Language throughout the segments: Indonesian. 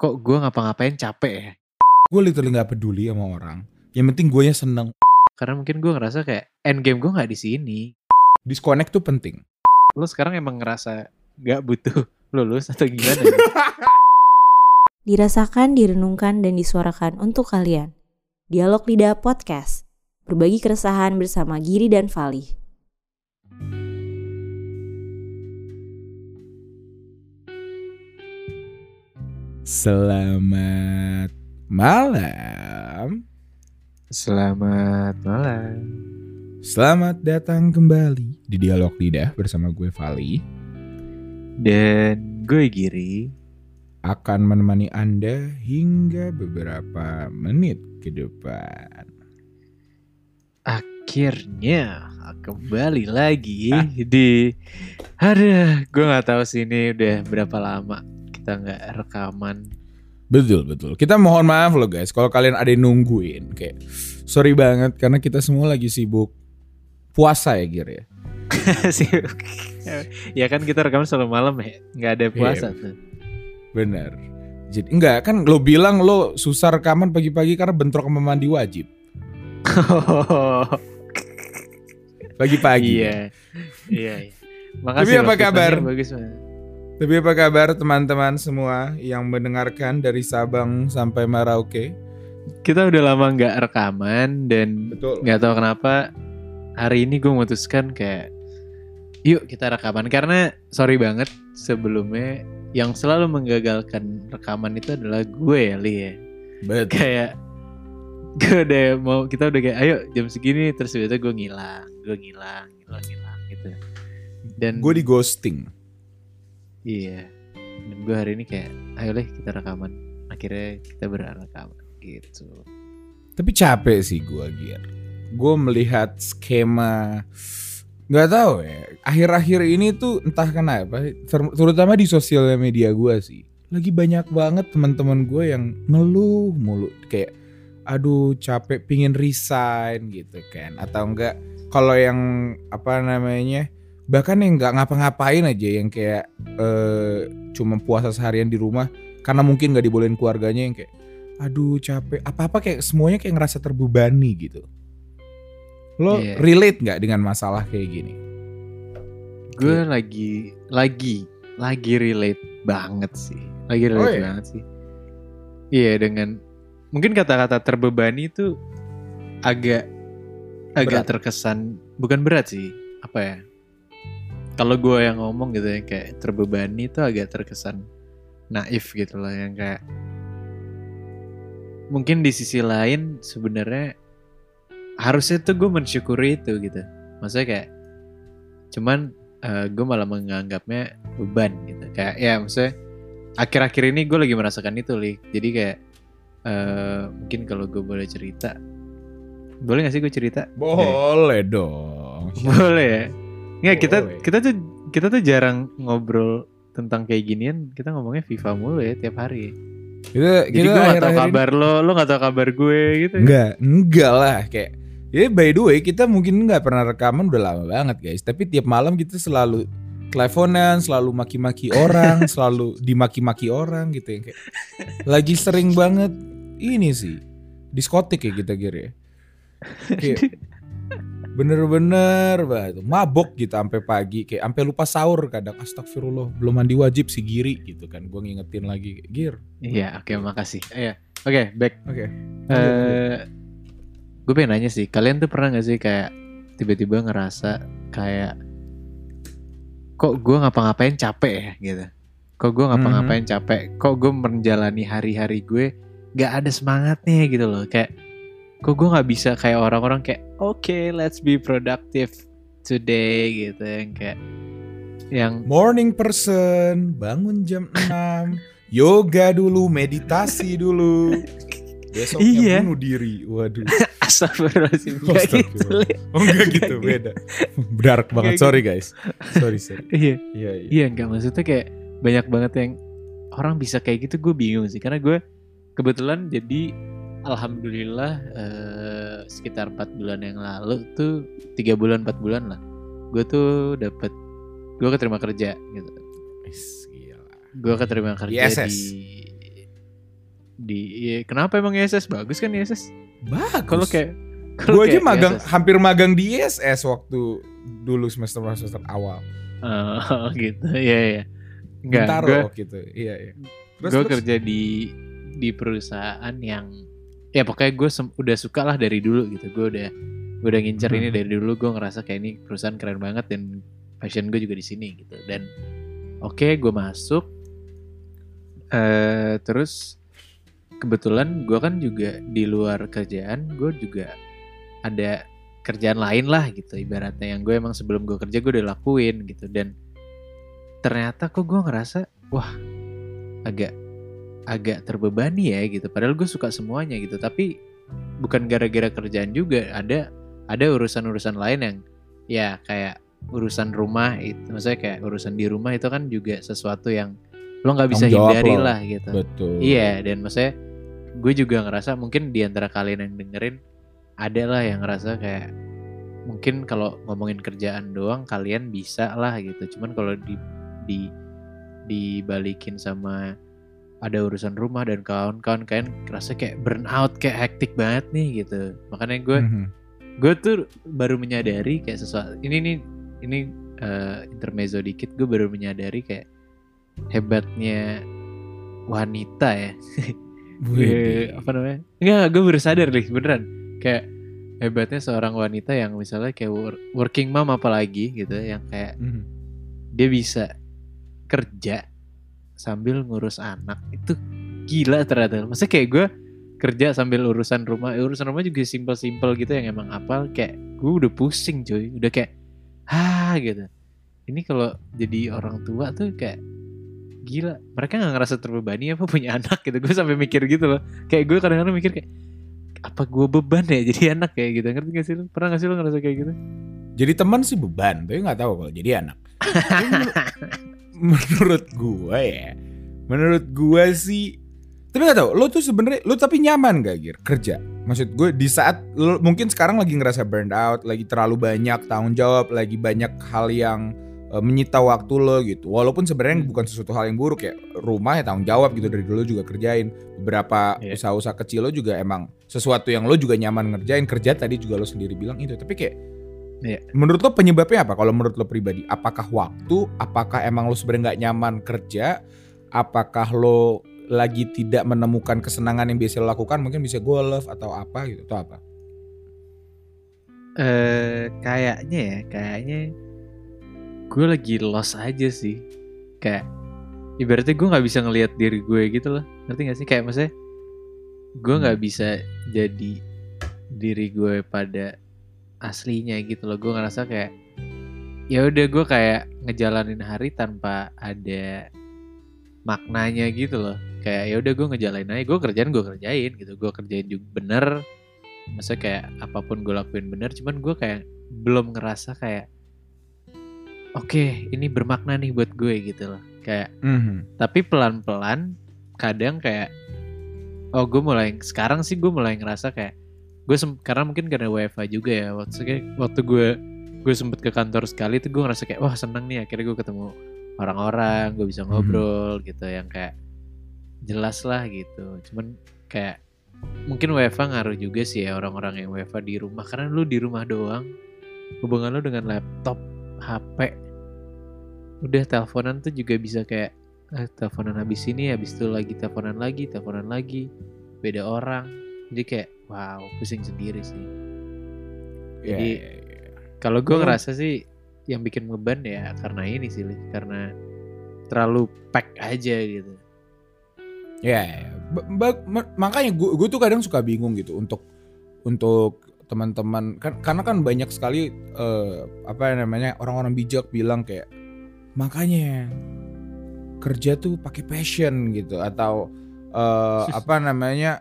kok gue ngapa-ngapain capek ya gue literally nggak peduli sama orang yang penting gue nya seneng karena mungkin gue ngerasa kayak end game gue nggak di sini disconnect tuh penting lo sekarang emang ngerasa nggak butuh lulus atau gimana ya? Dirasakan, direnungkan, dan disuarakan untuk kalian. Dialog Lidah Podcast. Berbagi keresahan bersama Giri dan Fali. Selamat malam. Selamat malam. Selamat datang kembali di dialog lidah bersama gue Vali dan gue Giri. Akan menemani anda hingga beberapa menit ke depan. Akhirnya kembali lagi di ada gue nggak tahu sih ini udah berapa lama kita nggak rekaman. Betul betul. Kita mohon maaf loh guys kalau kalian ada yang nungguin kayak sorry banget karena kita semua lagi sibuk puasa ya Gir ya. ya kan kita rekaman selalu malam ya, nggak ada puasa yeah. tuh. Bener. Jadi enggak kan lo bilang lo susah rekaman pagi-pagi karena bentrok sama mandi wajib. Pagi-pagi. Iya. Iya. iya. Makasih. Tapi apa kabar? Bagus banget. Tapi apa kabar teman-teman semua yang mendengarkan dari Sabang sampai Merauke? Kita udah lama nggak rekaman dan nggak tahu kenapa hari ini gue memutuskan kayak yuk kita rekaman karena sorry banget sebelumnya yang selalu menggagalkan rekaman itu adalah gue ya Li ya. Betul. Kayak gue udah mau kita udah kayak ayo jam segini terus tiba gue ngilang, gue ngilang, ngilang, ngilang gitu. Dan gue di ghosting Iya. Dan gue hari ini kayak, ayo deh kita rekaman. Akhirnya kita rekaman gitu. Tapi capek sih gue Gier. Gue melihat skema nggak tahu ya. Akhir-akhir ini tuh entah kenapa, terutama di sosial media gue sih. Lagi banyak banget teman-teman gue yang ngeluh mulu kayak aduh capek pingin resign gitu kan atau enggak kalau yang apa namanya bahkan yang nggak ngapa-ngapain aja yang kayak uh, cuma puasa seharian di rumah karena mungkin nggak dibolehin keluarganya yang kayak aduh capek apa-apa kayak semuanya kayak ngerasa terbebani gitu lo yeah. relate nggak dengan masalah kayak gini gue yeah. lagi lagi lagi relate banget sih lagi relate oh, iya? banget sih iya yeah, dengan mungkin kata-kata terbebani itu agak agak berat. terkesan bukan berat sih apa ya kalau gue yang ngomong gitu ya kayak terbebani itu agak terkesan naif gitu loh yang kayak mungkin di sisi lain sebenarnya harusnya tuh gue mensyukuri itu gitu. Maksudnya kayak cuman uh, gue malah menganggapnya beban gitu. Kayak ya maksudnya akhir-akhir ini gue lagi merasakan itu li. Jadi kayak uh, mungkin kalau gue boleh cerita boleh gak sih gue cerita? Boleh dong. Boleh ya Nggak, kita kita tuh kita tuh jarang ngobrol tentang kayak ginian. Kita ngomongnya FIFA mulu ya tiap hari. Kita, Jadi gue gak tau kabar ini... lo, lo gak tau kabar gue gitu. Enggak, enggak lah kayak. Ya by the way kita mungkin nggak pernah rekaman udah lama banget guys. Tapi tiap malam kita selalu teleponan, selalu maki-maki orang, selalu dimaki-maki orang gitu ya kayak. Lagi sering banget ini sih diskotik ya kita kira ya. Kayak, bener-bener banget mabok gitu sampai pagi kayak sampai lupa sahur kadang. Astagfirullah belum mandi wajib si Giri gitu kan gue ngingetin lagi Gir. Iya oke okay, makasih iya oke okay, back. Oke. Okay. uh, eh, gue pengen nanya sih kalian tuh pernah gak sih kayak tiba-tiba ngerasa kayak kok gue ngapa-ngapain capek ya? Gitu. Kok gue ngapa-ngapain -hmm. capek? Kok gue menjalani hari-hari gue gak ada semangatnya? Gitu loh kayak kok gue nggak bisa kayak orang-orang kayak oke okay, let's be productive today gitu yang kayak yang morning person bangun jam 6 yoga dulu meditasi dulu. Besoknya iya. bunuh diri waduh. Astagfirullahaladzim Gak gitu Oh enggak gitu beda. Dark banget. gitu. sorry guys. Sorry sorry. Iya. Iya iya, iya enggak maksudnya kayak Banyak banget yang Orang bisa kayak gitu gue bingung sih. Karena gue Kebetulan jadi alhamdulillah eh, sekitar empat bulan yang lalu tuh tiga bulan empat bulan lah gue tuh dapet gue keterima kerja gitu gue keterima kerja yes. di di iya, kenapa emang ISS bagus kan ISS Bagus. kalau kayak gue aja magang ISS, hampir magang di ISS waktu dulu semester semester awal. oh, gitu iya iya Enggak, Bintaro gue gitu. Iya iya. Gue terus? kerja di di perusahaan yang ya pokoknya gue udah suka lah dari dulu gitu. Gue udah gue udah ngincer ini Hmm. dari dulu. Gue ngerasa kayak ini perusahaan keren banget dan passion gue juga di sini gitu. Dan oke gue masuk. Eh terus kebetulan gue kan juga di luar kerjaan gue juga ada kerjaan lain lah gitu. Ibaratnya yang gue emang sebelum gue kerja gue udah lakuin gitu. Dan ternyata kok gue ngerasa wah agak agak terbebani ya gitu padahal gue suka semuanya gitu tapi bukan gara-gara kerjaan juga ada ada urusan-urusan lain yang ya kayak urusan rumah itu maksudnya kayak urusan di rumah itu kan juga sesuatu yang lo nggak bisa hindari lo. lah gitu Betul. Iya, dan maksudnya gue juga ngerasa mungkin di antara kalian yang dengerin ada lah yang ngerasa kayak mungkin kalau ngomongin kerjaan doang kalian bisa lah gitu. Cuman kalau di di dibalikin sama ada urusan rumah dan kawan-kawan kalian kerasa kayak burn out kayak hektik banget nih gitu. Makanya gue Mhm. gue tuh baru menyadari kayak sesuatu ini nih ini eh, intermezzo dikit gue baru menyadari kayak hebatnya wanita ya Wih. Eh, apa namanya? Enggak, gue baru sadar nih, beneran. Kayak hebatnya seorang wanita yang misalnya kayak wor- working mom apalagi gitu, yang kayak Mhm. dia bisa kerja sambil ngurus anak. Itu gila ternyata. Maksudnya kayak gue kerja sambil urusan rumah, eh, urusan rumah juga simpel-simpel gitu yang emang apa kayak gue udah pusing cuy, udah kayak ah gitu. Ini kalau jadi orang tua tuh kayak gila. Mereka nggak ngerasa terbebani apa punya anak gitu. Gue sampai mikir gitu loh. Kayak gue kadang-kadang mikir kayak apa gue beban ya jadi anak kayak gitu. Ngerti gak sih lu? Pernah gak sih lu ngerasa kayak gitu? Jadi teman sih beban, tapi nggak tahu kalau jadi anak. Menurut gue ya, menurut gue sih, tapi nggak tahu. Lo tuh sebenarnya, lo tapi nyaman gak gir kerja? Maksud gue di saat lo mungkin sekarang lagi ngerasa burned out, lagi terlalu banyak tanggung jawab, lagi banyak hal yang eh, menyita waktu lo gitu. Walaupun sebenarnya Hmm. bukan sesuatu hal yang buruk ya, rumah ya tanggung jawab gitu dari dulu juga kerjain. Beberapa Iya. usaha-usaha kecil lo juga emang sesuatu yang lo juga nyaman ngerjain. Kerja tadi juga lo sendiri bilang itu, tapi kayak Menurut lo penyebabnya apa? Kalau menurut lo pribadi, apakah waktu? Apakah emang lo sebenarnya nggak nyaman kerja? Apakah lo lagi tidak menemukan kesenangan yang biasa lo lakukan? Mungkin bisa golf atau apa gitu atau apa? eh kayaknya ya kayaknya gue lagi lost aja sih kayak ibaratnya gue nggak bisa ngelihat diri gue gitu loh ngerti gak sih kayak maksudnya gue nggak bisa jadi diri gue pada aslinya gitu loh. Gue ngerasa kayak ya udah gue kayak ngejalanin hari tanpa ada maknanya gitu loh. Kayak ya udah gue ngejalanin aja gue kerjaan gue kerjain gitu. Gue kerjain juga bener. Maksudnya kayak apa pun gue lakuin bener cuman gue kayak belum ngerasa kayak oke ini bermakna nih buat gue gitu loh. Kayak tapi pelan-pelan kadang kayak oh gue mulai sekarang sih gue mulai ngerasa kayak gue karena mungkin karena WFA juga ya waktu waktu gue gue sempet ke kantor sekali tuh gue ngerasa kayak wah seneng nih akhirnya gue ketemu orang-orang gue bisa ngobrol gitu yang kayak jelas lah gitu. Cuman kayak mungkin WFA ngaruh juga sih ya orang-orang yang WFA di rumah. Karena lu di rumah doang hubungan lu dengan laptop HP udah teleponan tuh juga bisa kayak eh, teleponan habis ini habis itu lagi teleponan lagi teleponan lagi. Beda orang jadi kayak wow pusing sendiri sih Ya, Jadi, ya, ya. kalau gue Hmm. ngerasa sih yang bikin beban ya karena ini sih karena terlalu pack aja gitu Ya, ya. Ba- ma- makanya gue gue tuh kadang suka bingung gitu untuk untuk teman-teman kan karena kan banyak sekali eh, apa namanya orang-orang bijak bilang kayak makanya kerja tuh pakai passion gitu atau eh, apa namanya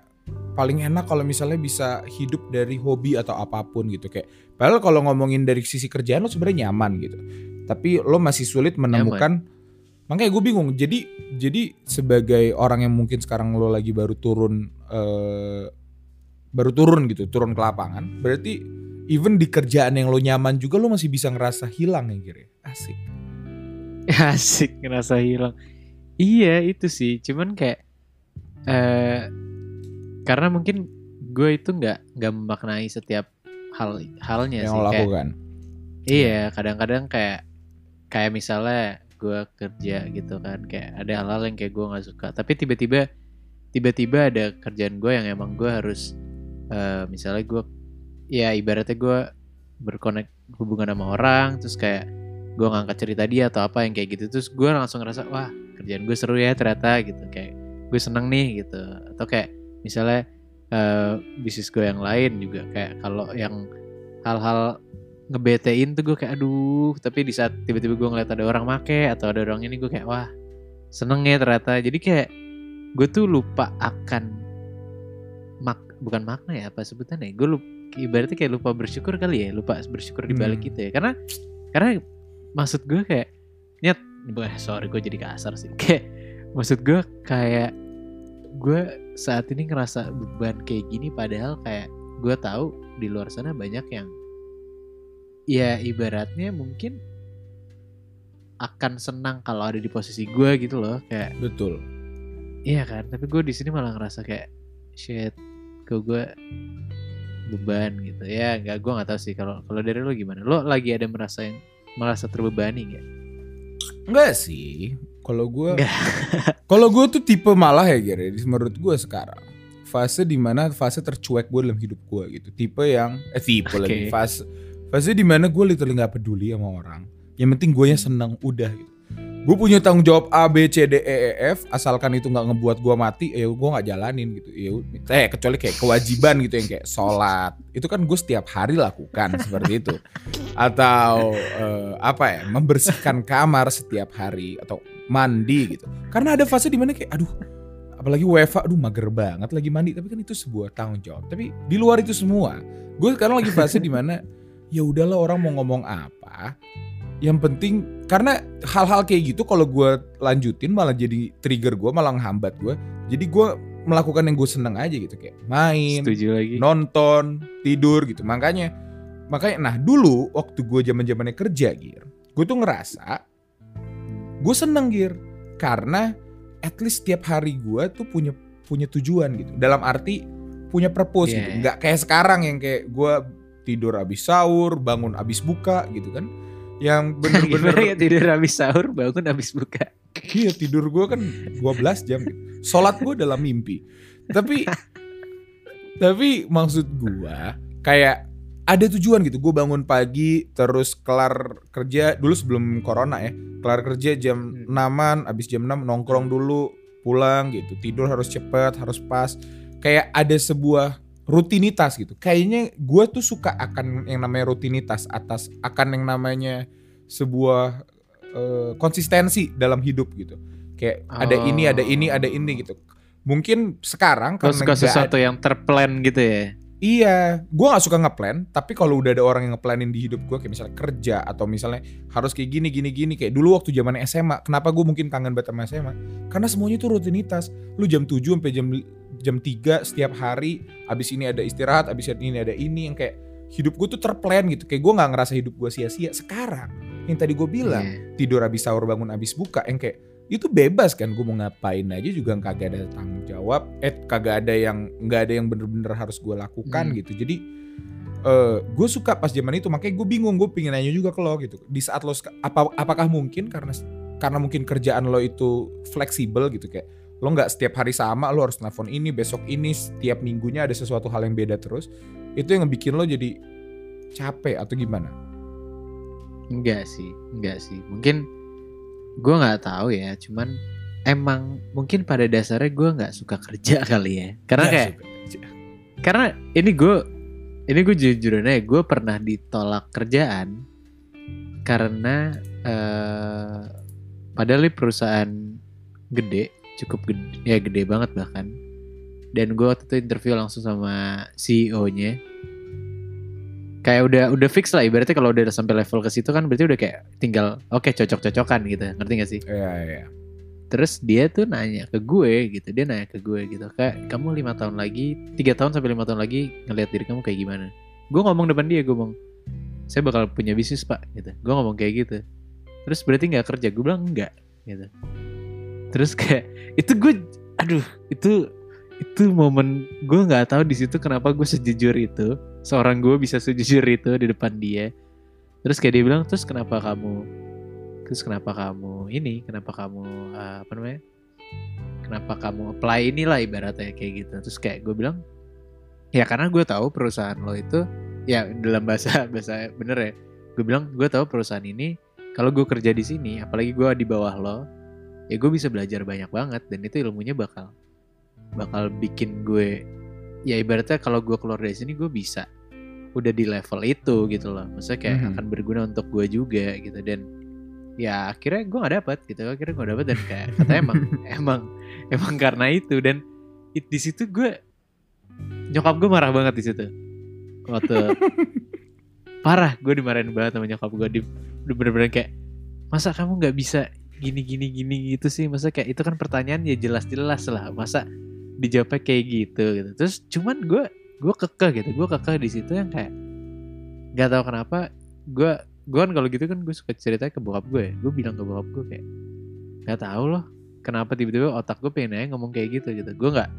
paling enak kalau misalnya bisa hidup dari hobi atau apa pun gitu. Kayak padahal kalau ngomongin dari sisi kerjaan lo sebenarnya nyaman gitu. Tapi lo masih sulit menemukan makanya gue bingung. Jadi jadi sebagai orang yang mungkin sekarang lo lagi baru turun eh, baru turun gitu turun ke lapangan berarti even di kerjaan yang lo nyaman juga lo masih bisa ngerasa hilang ya kira asik. Asik ngerasa hilang. Iya itu sih. Cuman kayak eh karena mungkin gue itu nggak nggak memaknai setiap hal halnya yang sih lo kayak lakukan. iya kadang-kadang kayak kayak misalnya gue kerja gitu kan kayak ada hal-hal yang kayak gue nggak suka. Tapi tiba-tiba tiba-tiba ada kerjaan gue yang emang gue harus eh, misalnya gue ya ibaratnya gue berkonek hubungan sama orang terus kayak gue ngangkat cerita dia atau apa yang kayak gitu terus gue langsung ngerasa wah kerjaan gue seru ya ternyata gitu. Kayak gue seneng nih gitu. Atau kayak misalnya eh, bisnis gue yang lain juga kayak kalau yang hal-hal ngebetein tuh gue kayak aduh tapi di saat tiba-tiba gue ngeliat ada orang make atau ada orang ini gue kayak wah seneng ya ternyata. Jadi kayak gue tuh lupa akan mak bukan makna ya apa sebutannya gue lupa ibaratnya kayak lupa bersyukur kali ya lupa bersyukur di balik Hmm. gitu ya. Karena karena maksud gue kayak nyet bukan sorry gue jadi kasar sih. Kayak maksud gue kayak gue saat ini ngerasa beban kayak gini padahal kayak gue tahu di luar sana banyak yang ya ibaratnya mungkin akan senang kalau ada di posisi gue gitu loh kayak Betul. iya kan tapi gue di sini malah ngerasa kayak shit kok gue beban gitu ya nggak gue nggak tahu sih kalau kalau dari lo gimana lo lagi ada merasa yang merasa terbebani nggak Enggak sih. Kalau gue. Kalau gue tuh tipe malah ya Gere, menurut gue sekarang fase di mana fase tercuek gue dalam hidup gue gitu. Tipe yang eh tipe Oke. lagi fase fase di mana gue literally nggak peduli sama orang. Yang penting gue seneng udah gitu. Gue punya tanggung jawab A B C D E E F asalkan itu nggak ngebuat gue mati, ya gue nggak jalanin gitu. Ya, eh kecuali kayak kewajiban gitu yang kayak sholat. Itu kan gue setiap hari lakukan seperti itu. Atau eh, apa ya membersihkan kamar setiap hari atau mandi gitu. Karena ada fase di mana kayak aduh apalagi WFA aduh mager banget lagi mandi tapi kan itu sebuah tanggung jawab. Tapi di luar itu semua, gue sekarang lagi fase di mana ya udahlah orang mau ngomong apa, yang penting karena hal-hal kayak gitu kalau gue lanjutin malah jadi trigger gue malah menghambat gue. Jadi gue melakukan yang gue seneng aja gitu kayak main, setuju lagi nonton, tidur gitu. Makanya makanya nah dulu waktu gue zaman zamannya kerja gir, gue tuh ngerasa gue seneng gir karena at least tiap hari gue tuh punya punya tujuan gitu. Dalam arti punya purpose Yeah. gitu. Nggak kayak sekarang yang kayak gue tidur abis sahur, bangun abis buka gitu kan. Yang gimana ya bener-bener tidur habis sahur bangun habis buka Iya tidur gue kan 12 jam gitu. Sholat gue dalam mimpi Tapi Tapi maksud gue Kayak ada tujuan gitu Gue bangun pagi Terus kelar kerja Dulu sebelum corona ya Kelar kerja jam Hmm. 6an Abis jam 6 nongkrong dulu Pulang gitu Tidur harus cepet Harus pas Kayak ada sebuah rutinitas gitu Kayaknya gue tuh suka akan yang namanya rutinitas Atas akan yang namanya Sebuah eh, konsistensi dalam hidup gitu. Kayak ada ini, ada ini, ada ini gitu. Mungkin sekarang karena suka sesuatu yang terplan gitu ya Iya, gue nggak suka ngeplan. Tapi kalau udah ada orang yang ngeplanin di hidup gue, kayak misalnya kerja atau misalnya harus kayak gini, gini, gini. Kayak dulu waktu zaman SMA, kenapa gue mungkin kangen banget sama SMA? Karena semuanya itu rutinitas. Lu jam 7 sampai jam jam 3 setiap hari. Abis ini ada istirahat, abis ini ada ini yang kayak hidup gue tuh terplan gitu. Kayak gue nggak ngerasa hidup gue sia-sia. Sekarang yang tadi gue bilang Iya. tidur habis sahur bangun habis buka yang kayak itu bebas kan gue mau ngapain aja juga kagak ada tanggung jawab. Eh kagak ada yang nggak ada yang bener-bener harus gue lakukan Hmm. gitu. Jadi eh gue suka pas zaman itu makanya gue bingung gue pingin nanya juga ke lo gitu. Di saat lo apa apakah mungkin karena karena mungkin kerjaan lo itu fleksibel gitu kayak lo nggak setiap hari sama lo harus telepon ini besok ini setiap minggunya ada sesuatu hal yang beda terus. Itu yang bikin lo jadi capek atau gimana? Enggak sih, enggak sih. Mungkin gue nggak tahu ya. Cuman emang mungkin pada dasarnya gue nggak suka kerja kali ya. Karena Nggak kayak karena ini gue ini gue jujur aja gue pernah ditolak kerjaan karena eh padahal ini perusahaan gede cukup gede ya gede banget bahkan dan gue waktu itu interview langsung sama CEO-nya kayak udah udah fix lah. Ibaratnya kalau udah sampai level ke situ kan berarti udah kayak tinggal oke cocok-cocokan gitu. Ngerti gak sih? Iya, iya. terus dia tuh nanya ke gue gitu. Dia nanya ke gue gitu kayak kamu lima tahun lagi tiga tahun sampai lima tahun lagi ngelihat diri kamu kayak gimana? Gue ngomong depan dia gue ngomong saya bakal punya bisnis pak gitu. Gue ngomong kayak gitu. Terus berarti nggak kerja? Gue bilang enggak gitu. Terus kayak itu gue aduh itu itu momen gue nggak tahu di situ kenapa gue sejujur itu seorang gue bisa sejujur itu di depan dia. Terus kayak dia bilang terus kenapa kamu? Terus kenapa kamu ini? Kenapa kamu uh, apa namanya? Kenapa kamu apply inilah ibaratnya kayak gitu. Terus kayak gue bilang ya karena gue tahu perusahaan lo itu ya dalam bahasa bahasa bener ya. Gue bilang gue tahu perusahaan ini kalau gue kerja di sini apalagi gue di bawah lo ya gue bisa belajar banyak banget dan itu ilmunya bakal bakal bikin gue ya ibaratnya kalau gue keluar dari sini gue bisa udah di level itu gitu loh. Maksudnya kayak Mhm. akan berguna untuk gue juga gitu. Dan ya akhirnya gue nggak dapet gitu akhirnya gue dapet dan kayak kata emang emang emang karena itu. Dan it, di situ gue nyokap gue marah banget di situ. Waktu parah gue dimarahin banget sama nyokap gue di di bener-bener kayak masa kamu nggak bisa gini gini gini gitu sih? Masa kayak itu kan pertanyaan ya jelas-jelas lah. Masa dijawabnya kayak gitu gitu. Terus cuman gue gue kekeh gitu gue kekeh di situ yang kayak nggak tahu kenapa gue gue kan kalau gitu kan gue suka cerita ke bokap gue gue bilang ke bokap gue kayak nggak tahu loh kenapa tiba-tiba otak gue pengen aja ngomong kayak gitu gitu. Gue nggak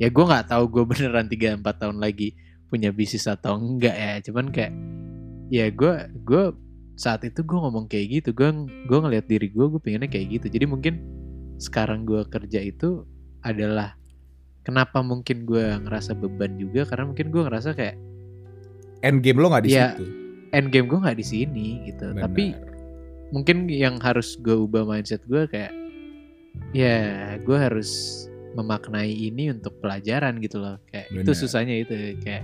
ya gue nggak tahu gue beneran 3-4 tahun lagi punya bisnis atau enggak ya. Cuman kayak ya gue gue saat itu gue ngomong kayak gitu gue gue ngelihat diri gue gue pengennya kayak gitu. Jadi mungkin sekarang gue kerja itu adalah kenapa mungkin gue ngerasa beban juga karena mungkin gue ngerasa kayak End game lo nggak di Iya, situ. end game gue nggak di sini gitu Benar. tapi mungkin yang harus gue ubah mindset gue kayak ya gue harus memaknai ini untuk pelajaran gitu loh kayak itu Benar. susahnya itu kayak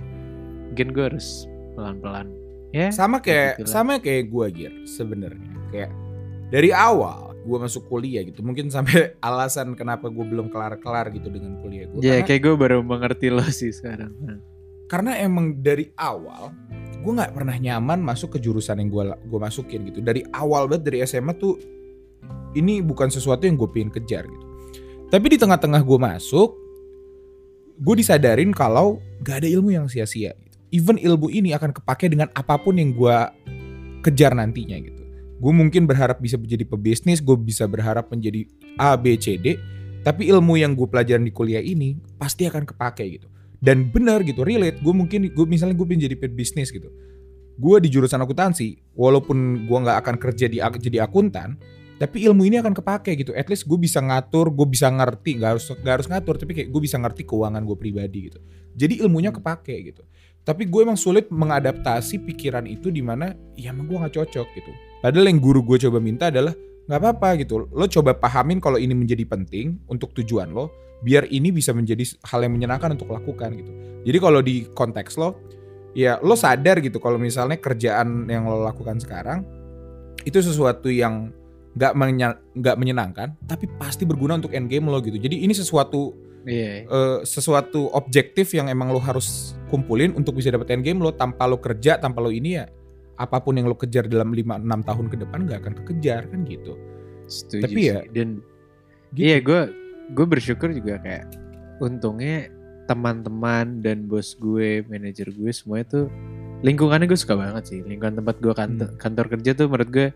mungkin gue harus pelan-pelan ya sama kayak begitulah. sama kayak gue Gir sebenarnya kayak dari awal gue masuk kuliah gitu. Mungkin sampai alasan kenapa gue belum kelar-kelar gitu dengan kuliah gue ya karena, kayak gue baru mengerti lo sih sekarang. Karena emang dari awal gue nggak pernah nyaman masuk ke jurusan yang gue gue masukin gitu. Dari awal banget dari SMA tuh ini bukan sesuatu yang gue pengen kejar gitu. Tapi di tengah-tengah gue masuk gue disadarin kalau gak ada ilmu yang sia-sia gitu. even ilmu ini akan kepake dengan apa pun yang gue kejar nantinya gitu gue mungkin berharap bisa menjadi pebisnis gue bisa berharap menjadi A B C D tapi ilmu yang gue pelajarin di kuliah ini pasti akan kepake gitu. Dan benar gitu relate. Gue mungkin gue misalnya gue pengen jadi pebisnis gitu. Gue di jurusan akuntansi walaupun gue nggak akan kerja di jadi akuntan tapi ilmu ini akan kepake gitu. At least gue bisa ngatur gue bisa ngerti nggak harus nggak harus ngatur tapi kayak gue bisa ngerti keuangan gue pribadi gitu. Jadi ilmunya kepake gitu. Tapi gue emang sulit mengadaptasi pikiran itu di mana ya emang gue nggak cocok gitu padahal yang guru gue coba minta adalah nggak apa-apa gitu. Lo coba pahamin kalau ini menjadi penting untuk tujuan lo biar ini bisa menjadi hal yang menyenangkan untuk lakukan gitu. Jadi kalau di konteks lo ya lo sadar gitu kalau misalnya kerjaan yang lo lakukan sekarang itu sesuatu yang nggak nggak menyenangkan tapi pasti berguna untuk end game lo gitu. Jadi ini sesuatu iya. eh, sesuatu objektif yang emang lo harus kumpulin untuk bisa dapet end game lo. Tanpa lo kerja tanpa lo ini ya apa pun yang lo kejar dalam 5-6 tahun ke depan nggak akan kekejar kan gitu setuju Tapi sih. ya, dan gitu. iya gue gue bersyukur juga kayak untungnya teman-teman dan bos gue manajer gue semua itu lingkungannya gue suka banget sih lingkungan tempat gue kantor, Hmm. kantor kerja tuh menurut gue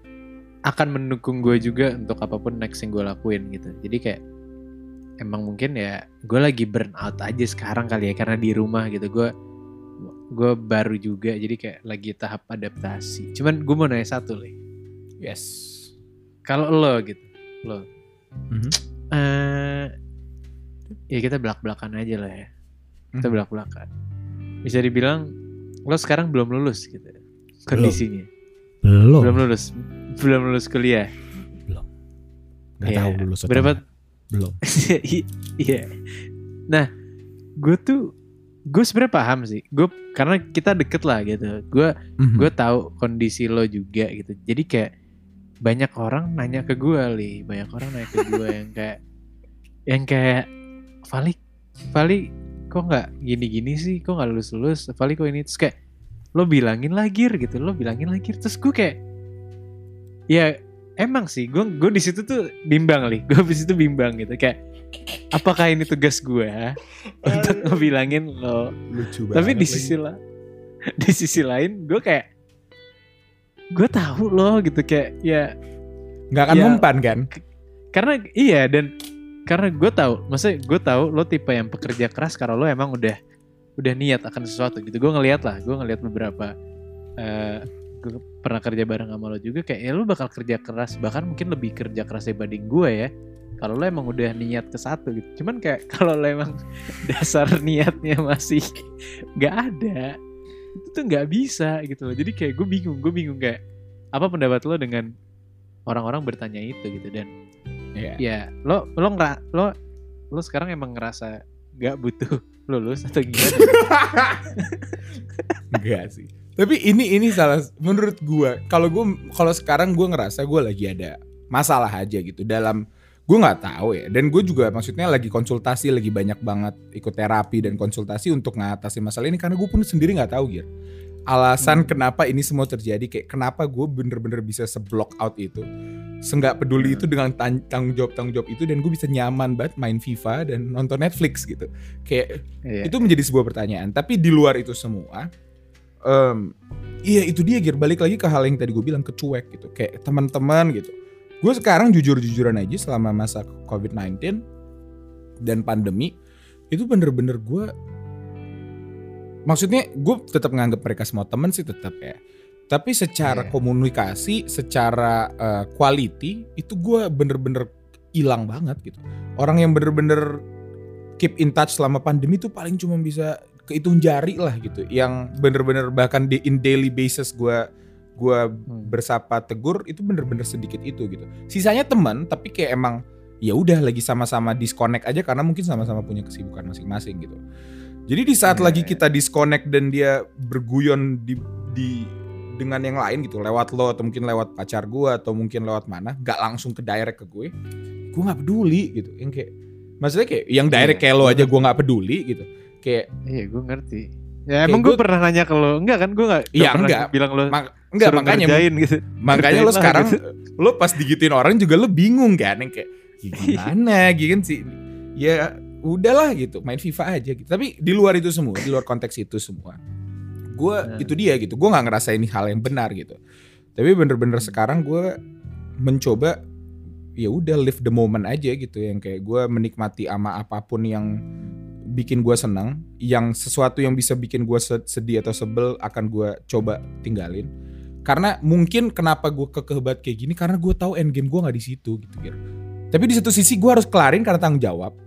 akan mendukung gue juga untuk apa pun next yang gue lakuin gitu jadi kayak emang mungkin ya gue lagi burn out aja sekarang kali ya karena di rumah gitu gue gue baru juga jadi kayak lagi tahap adaptasi. Cuman gue mau nanya satu nih. Yes. Kalau lo gitu lo. Mhm. eh ya kita belak-belakan aja lah ya. Kita Mhm. belak-belakan. Bisa dibilang lo sekarang belum lulus gitu. Kondisinya. Belum. Belum lulus. Belum lulus kuliah. Nggak Iya. tahu lulus atau berapa? belum. Iya. Nah gue tuh gue sebenarnya paham sih. Gue karena kita deket lah gitu. Gue Mhm. gue tahu kondisi lo juga gitu. Jadi kayak banyak orang nanya ke gue li. Banyak orang nanya ke gue yang kayak yang kayak Vali Vali kok nggak gini-gini sih? Kok nggak lulus lulus Vali kok ini? Terus kayak lo bilangin lagi gitu lo bilangin lagi terus gue kayak ya emang sih. Gue gue di situ tuh bimbang li. Gue di situ bimbang gitu. Kayak apakah ini tugas gue untuk ngebilangin lo lucu tapi banget di lagi. sisi lah di sisi lain gue kayak gue tahu loh gitu kayak ya nggak akan ya, mempan kan karena iya dan karena gue tahu, maksudnya gue tahu lo tipe yang pekerja keras karena lo emang udah udah niat akan sesuatu gitu. Gue ngeliat lah, gue ngeliat beberapa eh gue pernah kerja bareng sama lo juga kayak ya lo bakal kerja keras bahkan mungkin lebih kerja keras dibanding gue ya. Kalau lo emang udah niat ke satu gitu. Cuman kayak kalau lo emang dasar niatnya masih nggak ada, itu tuh nggak bisa gitu loh. Jadi kayak gue bingung, gue bingung kayak apa pendapat lo dengan orang-orang bertanya itu gitu dan Iya. ya lo lo ngera lo lo sekarang emang ngerasa nggak butuh lulus atau gimana? Enggak sih. Tapi ini ini salah menurut gua. Kalau gua kalau sekarang gua ngerasa gua lagi ada masalah aja gitu dalam gue nggak tahu ya dan gue juga maksudnya lagi konsultasi lagi banyak banget ikut terapi dan konsultasi untuk ngatasi masalah ini karena gue pun sendiri nggak tahu gitu alasan Hmm. kenapa ini semua terjadi kayak kenapa gue bener-bener bisa seblock out itu senggak peduli itu dengan tan- tanggung jawab tanggung jawab itu dan gue bisa nyaman banget main FIFA dan nonton Netflix gitu kayak Iya. itu menjadi sebuah pertanyaan. Tapi di luar itu semua, em, iya itu dia Gir. Balik lagi ke hal yang tadi gue bilang kecuek gitu. Kayak teman-teman gitu. Gue sekarang jujur-jujuran aja selama masa COVID-19 dan pandemi itu bener-bener gue maksudnya gue tetap nganggap mereka semua temen sih tetap ya. Tapi secara Iya. komunikasi secara eh, quality itu gue bener-bener hilang banget gitu. Orang yang bener-bener keep in touch selama pandemi itu paling cuma bisa kehitung jari lah gitu. Yang bener-bener bahkan di in daily basis gue gua Hmm. bersapa tegur itu bener-bener sedikit itu gitu sisanya teman tapi kayak emang ya udah lagi sama-sama disconnect aja karena mungkin sama-sama punya kesibukan masing-masing gitu jadi di saat Iya, lagi iya. kita disconnect dan dia berguyon di di dengan yang lain gitu lewat lo atau mungkin lewat pacar gua atau mungkin lewat mana gak langsung ke direct ke gue gue nggak peduli gitu yang kayak maksudnya kayak yang direct Iya, kayak lo gua aja gue nggak peduli gitu kayak Iya, gue ngerti. Ya emang gue pernah nanya ke lo, enggak kan? Gue nggak Iya, pernah enggak. bilang lo mak- enggak suruh makanya ngerjain gitu. makanya lo Ngerjain sekarang gitu. lo pas digituin orang juga lo bingung kan yang kayak "Ya gimana gitu kan sih? Ya udahlah gitu main FIFA aja gitu. Tapi di luar itu semua di luar konteks itu semua gue Nah. itu dia gitu. Gue nggak ngerasa ini hal yang benar gitu. Tapi bener-bener sekarang gue mencoba ya udah live the moment aja gitu. Yang kayak gue menikmati ama apa pun yang bikin gue senang yang sesuatu yang bisa bikin gue sedih atau sebel akan gue coba tinggalin karena mungkin kenapa gue kekebat kayak gini karena gue tahu end game gue nggak di situ gitu Gir. tapi di satu sisi gue harus kelarin karena tanggung jawab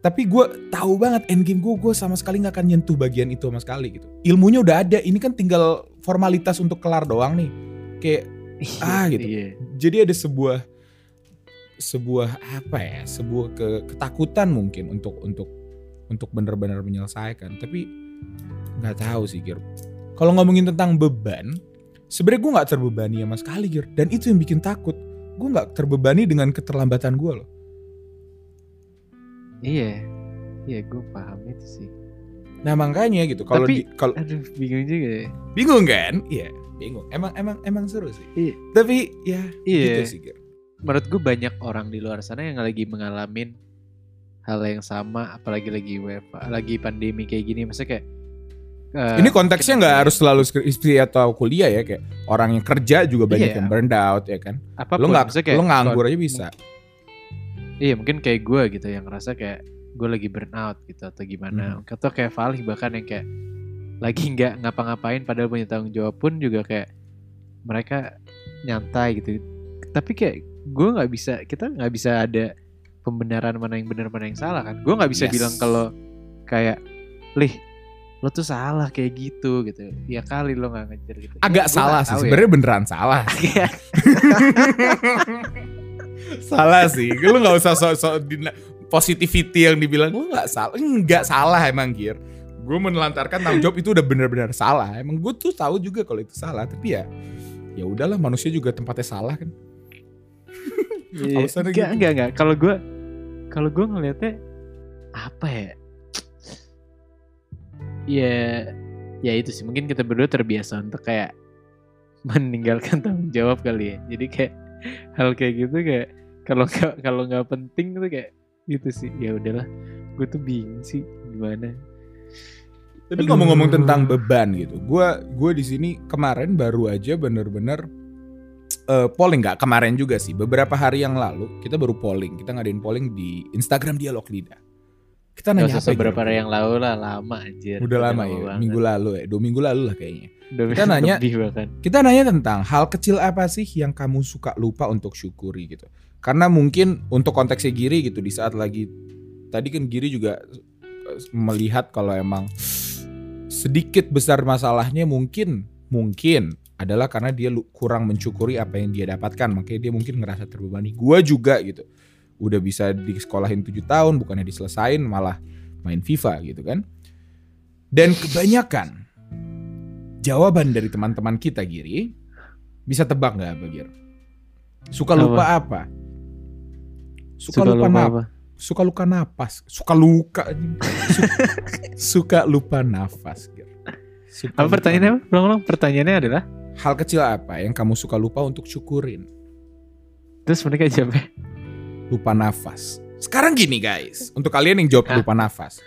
tapi gue tahu banget end game gue gue sama sekali nggak akan nyentuh bagian itu sama sekali gitu ilmunya udah ada ini kan tinggal formalitas untuk kelar doang nih kayak Ah, gitu. Iya. jadi ada sebuah sebuah apa ya sebuah ke, ketakutan mungkin untuk untuk untuk benar-benar menyelesaikan tapi nggak tahu sih Gir kalau ngomongin tentang beban sebenarnya gue nggak terbebani sama sekali Gir dan itu yang bikin takut gue nggak terbebani dengan keterlambatan gue loh Iya. Iya, gue paham itu sih. nah makanya gitu kalau Tapi- di- kalau Aduh, bingung juga ya. bingung kan iya bingung emang emang emang seru sih Iya. tapi ya Iya. gitu sih Gir Menurut gue banyak orang di luar sana yang lagi mengalami hal yang sama, apalagi lagi WFA, lagi pandemi kayak gini. Maksudnya kayak eh, Ini konteksnya nggak harus selalu skripsi atau kuliah ya kayak orang yang kerja juga banyak Iya. yang burned out ya kan. apa pun. Lo nggak lo nganggur aja bisa. Iya mungkin kayak gue gitu yang ngerasa kayak gue lagi burnout gitu atau gimana. Hmm. Atau kayak Valih bahkan yang kayak lagi nggak ngapa-ngapain padahal punya tanggung jawab pun juga kayak mereka nyantai gitu. Tapi kayak gue nggak bisa, kita nggak bisa ada pembenaran mana yang benar mana yang salah kan. Gue nggak bisa Yes. bilang kalau kayak lih lo tuh salah kayak gitu gitu. Ya kali lo nggak ngejar gitu. Agak Gua salah nggak sih tahu ya. sebenarnya beneran salah. Salah sih. Lu nggak usah sok-sok di- positivity yang dibilang lu nggak salah. Enggak salah emang Gir. Gue menelantarkan tanggung jawab itu udah bener-bener salah. Emang gue tuh tahu juga kalau itu salah. Tapi ya ya udahlah manusia juga tempatnya salah kan. Iya. Enggak, gitu. enggak, enggak. Kalau gue kalau gue ngelihatnya apa ya? Ya ya itu sih mungkin kita berdua terbiasa untuk kayak meninggalkan tanggung jawab kali ya. Jadi kayak hal kayak gitu kayak kalau nggak kalau nggak penting tuh kayak gitu sih. Ya udahlah. Gue tuh bingung sih gimana. Tapi ngomong-ngomong tentang beban gitu, gue gue di sini kemarin baru aja bener-bener eh, polling nggak kemarin juga sih beberapa hari yang lalu kita baru polling kita ngadain polling di Instagram dialog lidah kita Gak nanya usah apa beberapa hari yang lalu lah lama anjir. udah lama ya banget. minggu lalu ya dua minggu lalu lah kayaknya Udah Kita nanya- bahkan. kita nanya tentang hal kecil apa sih yang kamu suka lupa untuk syukuri gitu karena mungkin untuk konteksnya Giri gitu di saat lagi tadi kan Giri juga eh, melihat kalau emang sedikit besar masalahnya mungkin mungkin adalah karena dia kurang mencukuri apa yang dia dapatkan makanya dia mungkin ngerasa terbebani gua juga gitu udah bisa di sekolahin 7 tahun bukannya diselesain malah main FIFA gitu kan dan kebanyakan jawaban dari teman-teman kita Giri bisa tebak nggak apa Gir? Suka lupa apa? Suka, lupa, nap- apa? suka luka napas, suka luka, Su- suka lupa nafas Gir. Suka Apa lupa pertanyaannya? apa? Ulang-ulang. Pertanyaannya adalah Hal kecil apa yang kamu suka lupa untuk syukurin? terus mereka jawabnya Lupa nafas. Sekarang gini guys, untuk kalian yang jawab Hah? lupa nafas.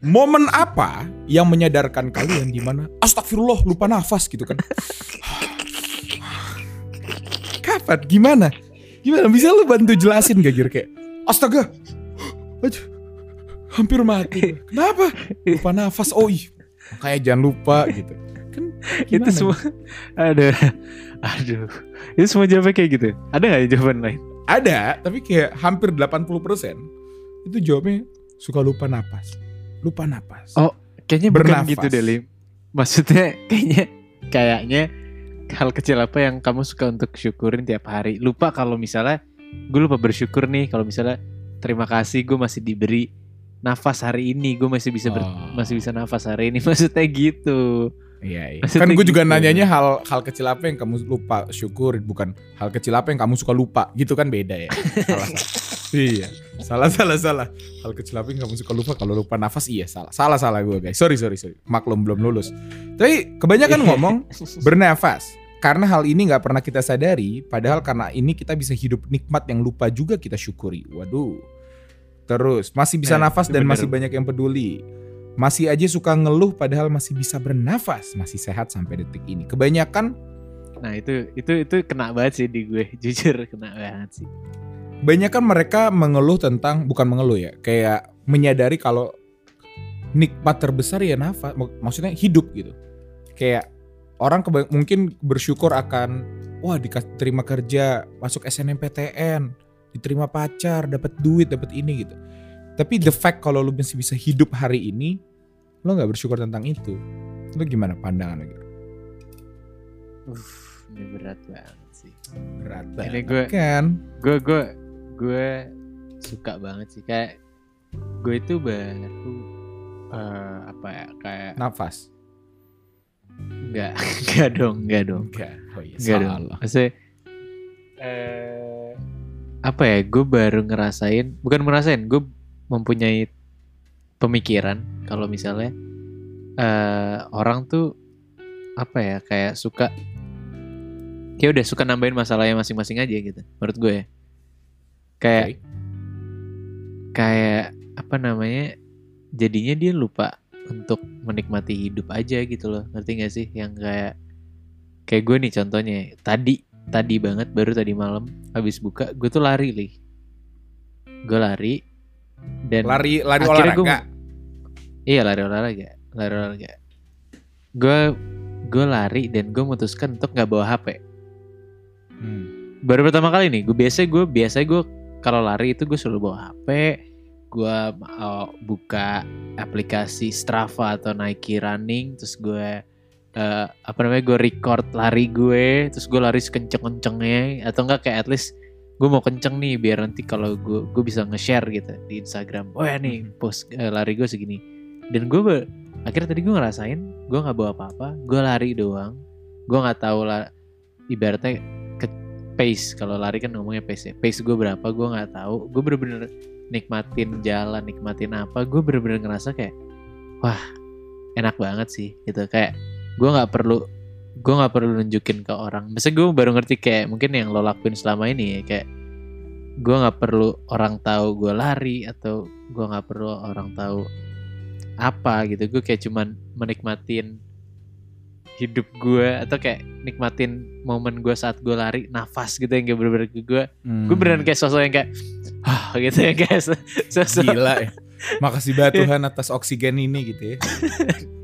Momen apa yang menyadarkan kalian di mana astagfirullah lupa nafas gitu kan? Kapan? Gimana? Gimana? Bisa lu bantu jelasin gak Gir kayak astaga. Aduh, hampir mati. Kenapa? Lupa nafas. Oh iya. Makanya jangan lupa gitu. Kan itu gimana? semua ada aduh itu semua jawabnya kayak gitu ada nggak jawaban lain Ada, tapi kayak hampir 80% itu jawabnya suka lupa napas. Lupa napas. Oh, kayaknya bukan Bernafas. gitu deh Lim maksudnya kayaknya kayaknya hal kecil apa yang kamu suka untuk syukurin tiap hari lupa kalau misalnya gue lupa bersyukur nih kalau misalnya terima kasih gue masih diberi nafas hari ini gue masih bisa ber- Oh. masih bisa nafas hari ini maksudnya gitu Iya, iya. Maksudnya Kan gue juga gitu. nanyanya hal hal kecil apa yang kamu lupa syukur, bukan hal kecil apa yang kamu suka lupa. Gitu kan beda ya. salah, salah. Iya. Salah salah salah. Hal kecil apa yang kamu suka lupa kalau lupa nafas iya salah. Salah salah gue guys. Sorry sorry sorry. Maklum belum lulus. Tapi kebanyakan ngomong bernafas. Karena hal ini nggak pernah kita sadari, padahal karena ini kita bisa hidup nikmat yang lupa juga kita syukuri. Waduh. Terus masih bisa Eh, nafas dan bener. masih banyak yang peduli. Masih aja suka ngeluh padahal masih bisa bernafas, masih sehat sampai detik ini. Kebanyakan nah itu itu itu kena banget sih di gue jujur kena banget sih kebanyakan mereka mengeluh tentang bukan mengeluh ya, kayak menyadari kalau nikmat terbesar ya nafas, mak- maksudnya hidup gitu. Kayak orang mungkin bersyukur akan wah diterima kerja, masuk SNMPTN, diterima pacar, dapat duit, dapat ini gitu. Tapi the fact kalau lu masih bisa hidup hari ini, lo nggak bersyukur tentang itu. Lu gimana pandangannya? gitu? Uff, ini berat banget sih Berat Ini banget gue- kan? gue gue gue suka banget sih kayak gue itu baru eh, apa ya kayak Nafas. enggak enggak dong enggak dong Enggak. Oh iya, enggak dong salah. maksudnya eh apa ya gue baru ngerasain bukan ngerasain gue mempunyai pemikiran kalau misalnya eh orang tuh apa ya kayak suka kayak udah suka nambahin masalahnya masing-masing aja gitu menurut gue ya. kayak Oke. kayak apa namanya jadinya dia lupa untuk menikmati hidup aja gitu loh ngerti gak sih yang kayak kayak gue nih contohnya tadi tadi banget baru tadi malam habis buka gue tuh lari li gue lari dan Lari lari olahraga. gua- iya lari olahraga lari olahraga gue gue lari dan gue memutuskan untuk nggak bawa hp Hmm. baru pertama kali nih gue biasa gue biasa gue kalau lari itu gue selalu bawa HP gue uh, buka aplikasi Strava atau Nike Running terus gue uh, apa namanya gue record lari gue terus gue lari sekenceng kencengnya atau enggak kayak at least gue mau kenceng nih biar nanti kalau gue gue bisa nge-share gitu di Instagram. Oh ya nih post uh, lari gue segini. Dan gue akhirnya tadi gue ngerasain gue nggak bawa apa-apa gue lari doang. Gue nggak tahu lah ibaratnya pace kalau lari kan ngomongnya pace ya pace gue berapa gue nggak tahu. Gue bener-bener nikmatin jalan nikmatin apa gue bener-bener ngerasa kayak wah enak banget sih gitu. Kayak gue nggak perlu gue nggak perlu nunjukin ke orang Biasanya gue baru ngerti kayak mungkin yang lo lakuin selama ini ya kayak gue nggak perlu orang tahu gue lari atau gue nggak perlu orang tahu apa gitu gue kayak cuman menikmatin hidup gue atau kayak nikmatin momen gue saat gue lari nafas gitu yang kayak bener-bener gue Hmm. gue beneran kayak sosok yang kayak ah gitu ya guys sosok gila ya. Makasih banget Tuhan atas oksigen ini gitu ya.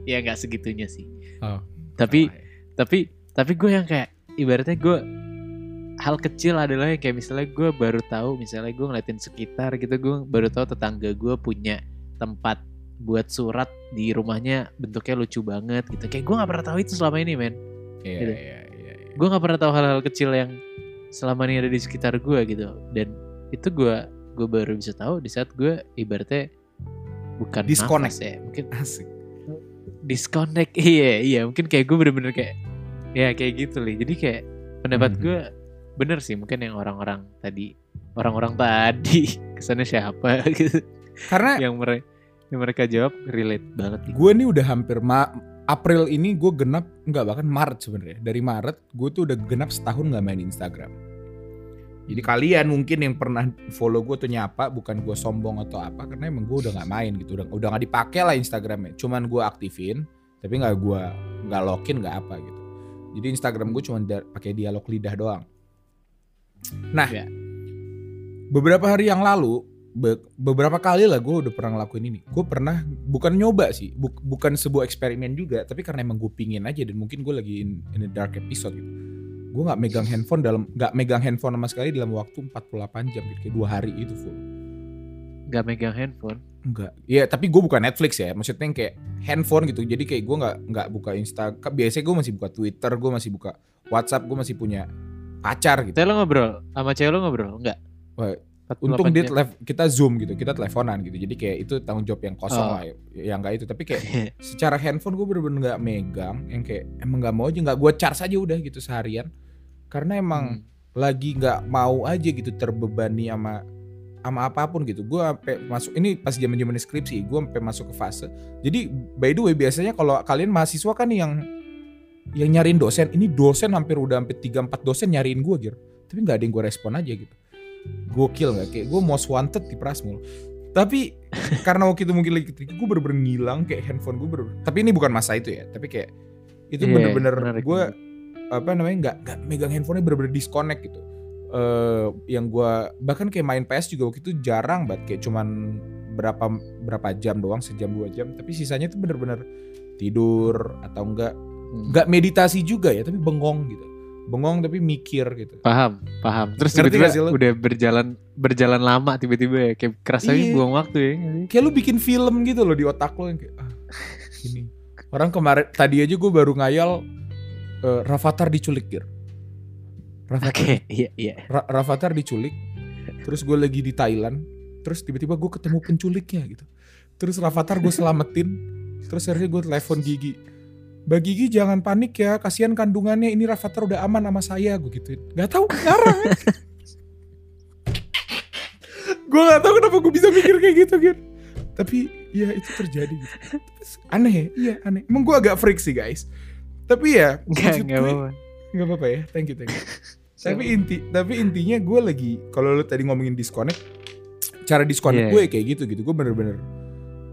ya nggak segitunya sih Oh. tapi Salah ya. Tapi tapi gue yang kayak ibaratnya gue hal kecil adalah yang kayak misalnya gue baru tahu misalnya gue ngeliatin sekitar gitu gue baru tahu tetangga gue punya tempat buat surat di rumahnya bentuknya lucu banget gitu kayak gue nggak pernah tahu itu selama ini men Iya, Gitu. iya, iya, iya. gue nggak pernah tahu hal-hal kecil yang selama ini ada di sekitar gue gitu dan itu gue gue baru bisa tahu di saat gue ibaratnya bukan Disconnect. nafas ya mungkin Asik. disconnect iya iya mungkin kayak gue bener-bener kayak ya kayak gitu nih jadi kayak pendapat Mhm. gue bener sih mungkin yang orang-orang tadi orang-orang tadi. Kesannya siapa gitu. Karena yang mereka yang mereka jawab relate banget gue nih udah hampir ma April ini gue genap nggak bahkan Maret sebenarnya. Dari Maret gue tuh udah genap setahun nggak main Instagram. Jadi kalian mungkin yang pernah follow gue tuh nyapa bukan gue sombong atau apa karena emang gue udah nggak main gitu. Udah udah nggak dipakai lah Instagramnya. Cuman gue aktifin tapi nggak gue nggak login nggak apa gitu jadi Instagram gue cuma da- pakai dialog lidah doang nah Ya. beberapa hari yang lalu be- beberapa kali lah gue udah pernah ngelakuin ini. Gue pernah bukan nyoba sih, bu- bukan sebuah eksperimen juga, tapi karena emang gue pingin aja dan mungkin gue lagi in, in a dark episode gitu. Gue nggak megang handphone dalam nggak megang handphone sama sekali dalam waktu 48 jam gitu, kayak dua hari itu full. Gak megang handphone. Enggak. Ya tapi gue bukan Netflix ya, maksudnya yang kayak handphone gitu. Jadi kayak gue nggak nggak buka Insta. Biasanya gue masih buka Twitter, gue masih buka WhatsApp, gue masih punya pacar gitu. Tapi lo ngobrol sama cewek lo ngobrol? Enggak. Wah, 48 Untung dia jam. tele- kita zoom gitu, kita teleponan gitu. Jadi kayak itu tanggung jawab yang kosong Oh. lah, yang enggak itu. Tapi kayak secara handphone gue bener-bener nggak megang, yang kayak emang nggak mau aja, nggak gue charge aja udah gitu seharian. Karena emang Hmm. lagi nggak mau aja gitu terbebani sama sama apa pun gitu. Gue sampai masuk ini pas zaman zaman skripsi, gue sampai masuk ke fase. Jadi by the way biasanya kalau kalian mahasiswa kan yang yang nyariin dosen, ini dosen hampir udah hampir 3 4 dosen nyariin gue gitu. Tapi nggak ada yang gue respon aja gitu. Gokil nggak kayak gue most wanted di Prasmul. Tapi karena waktu itu mungkin lagi ketika gue bener-bener ngilang kayak handphone gue bener Tapi ini bukan masa itu ya, tapi kayak itu Iya, bener-bener gue apa namanya nggak nggak megang handphonenya bener-bener disconnect gitu. Eh yang gua bahkan kayak main PS juga waktu itu jarang banget kayak cuman berapa berapa jam doang sejam dua jam tapi sisanya tuh bener-bener tidur atau enggak Hmm. enggak meditasi juga ya tapi bengong gitu bengong tapi mikir gitu Paham, paham. Terus tiba-tiba udah berjalan berjalan lama tiba-tiba ya kayak kerasa Iya. buang waktu ya. kayak lu bikin film gitu loh di otak lo yang kayak ah, ini orang kemarin tadi aja gue baru ngayal eh, Rafathar diculik gitu Rafathar Oke, iya iya. Ra- Rafathar diculik terus gue lagi di Thailand terus tiba-tiba gue ketemu penculiknya gitu. Terus Rafathar gue selamatin terus akhirnya gue telepon Gigi. Mbak Gigi jangan panik ya kasihan kandungannya ini Rafathar udah aman sama saya gue gituin. Nggak tahu ngarang gue nggak tahu kenapa gue bisa mikir kayak gitu gitu tapi ya itu terjadi gitu. Aneh ya iya aneh. Emang gue agak freak sih guys. Tapi ya maksud enggak gue-. Nggak apa-apa ya thank you thank you tapi inti tapi intinya gue lagi kalau lu tadi ngomongin disconnect cara disconnect Iya. gue kayak gitu gitu gue bener-bener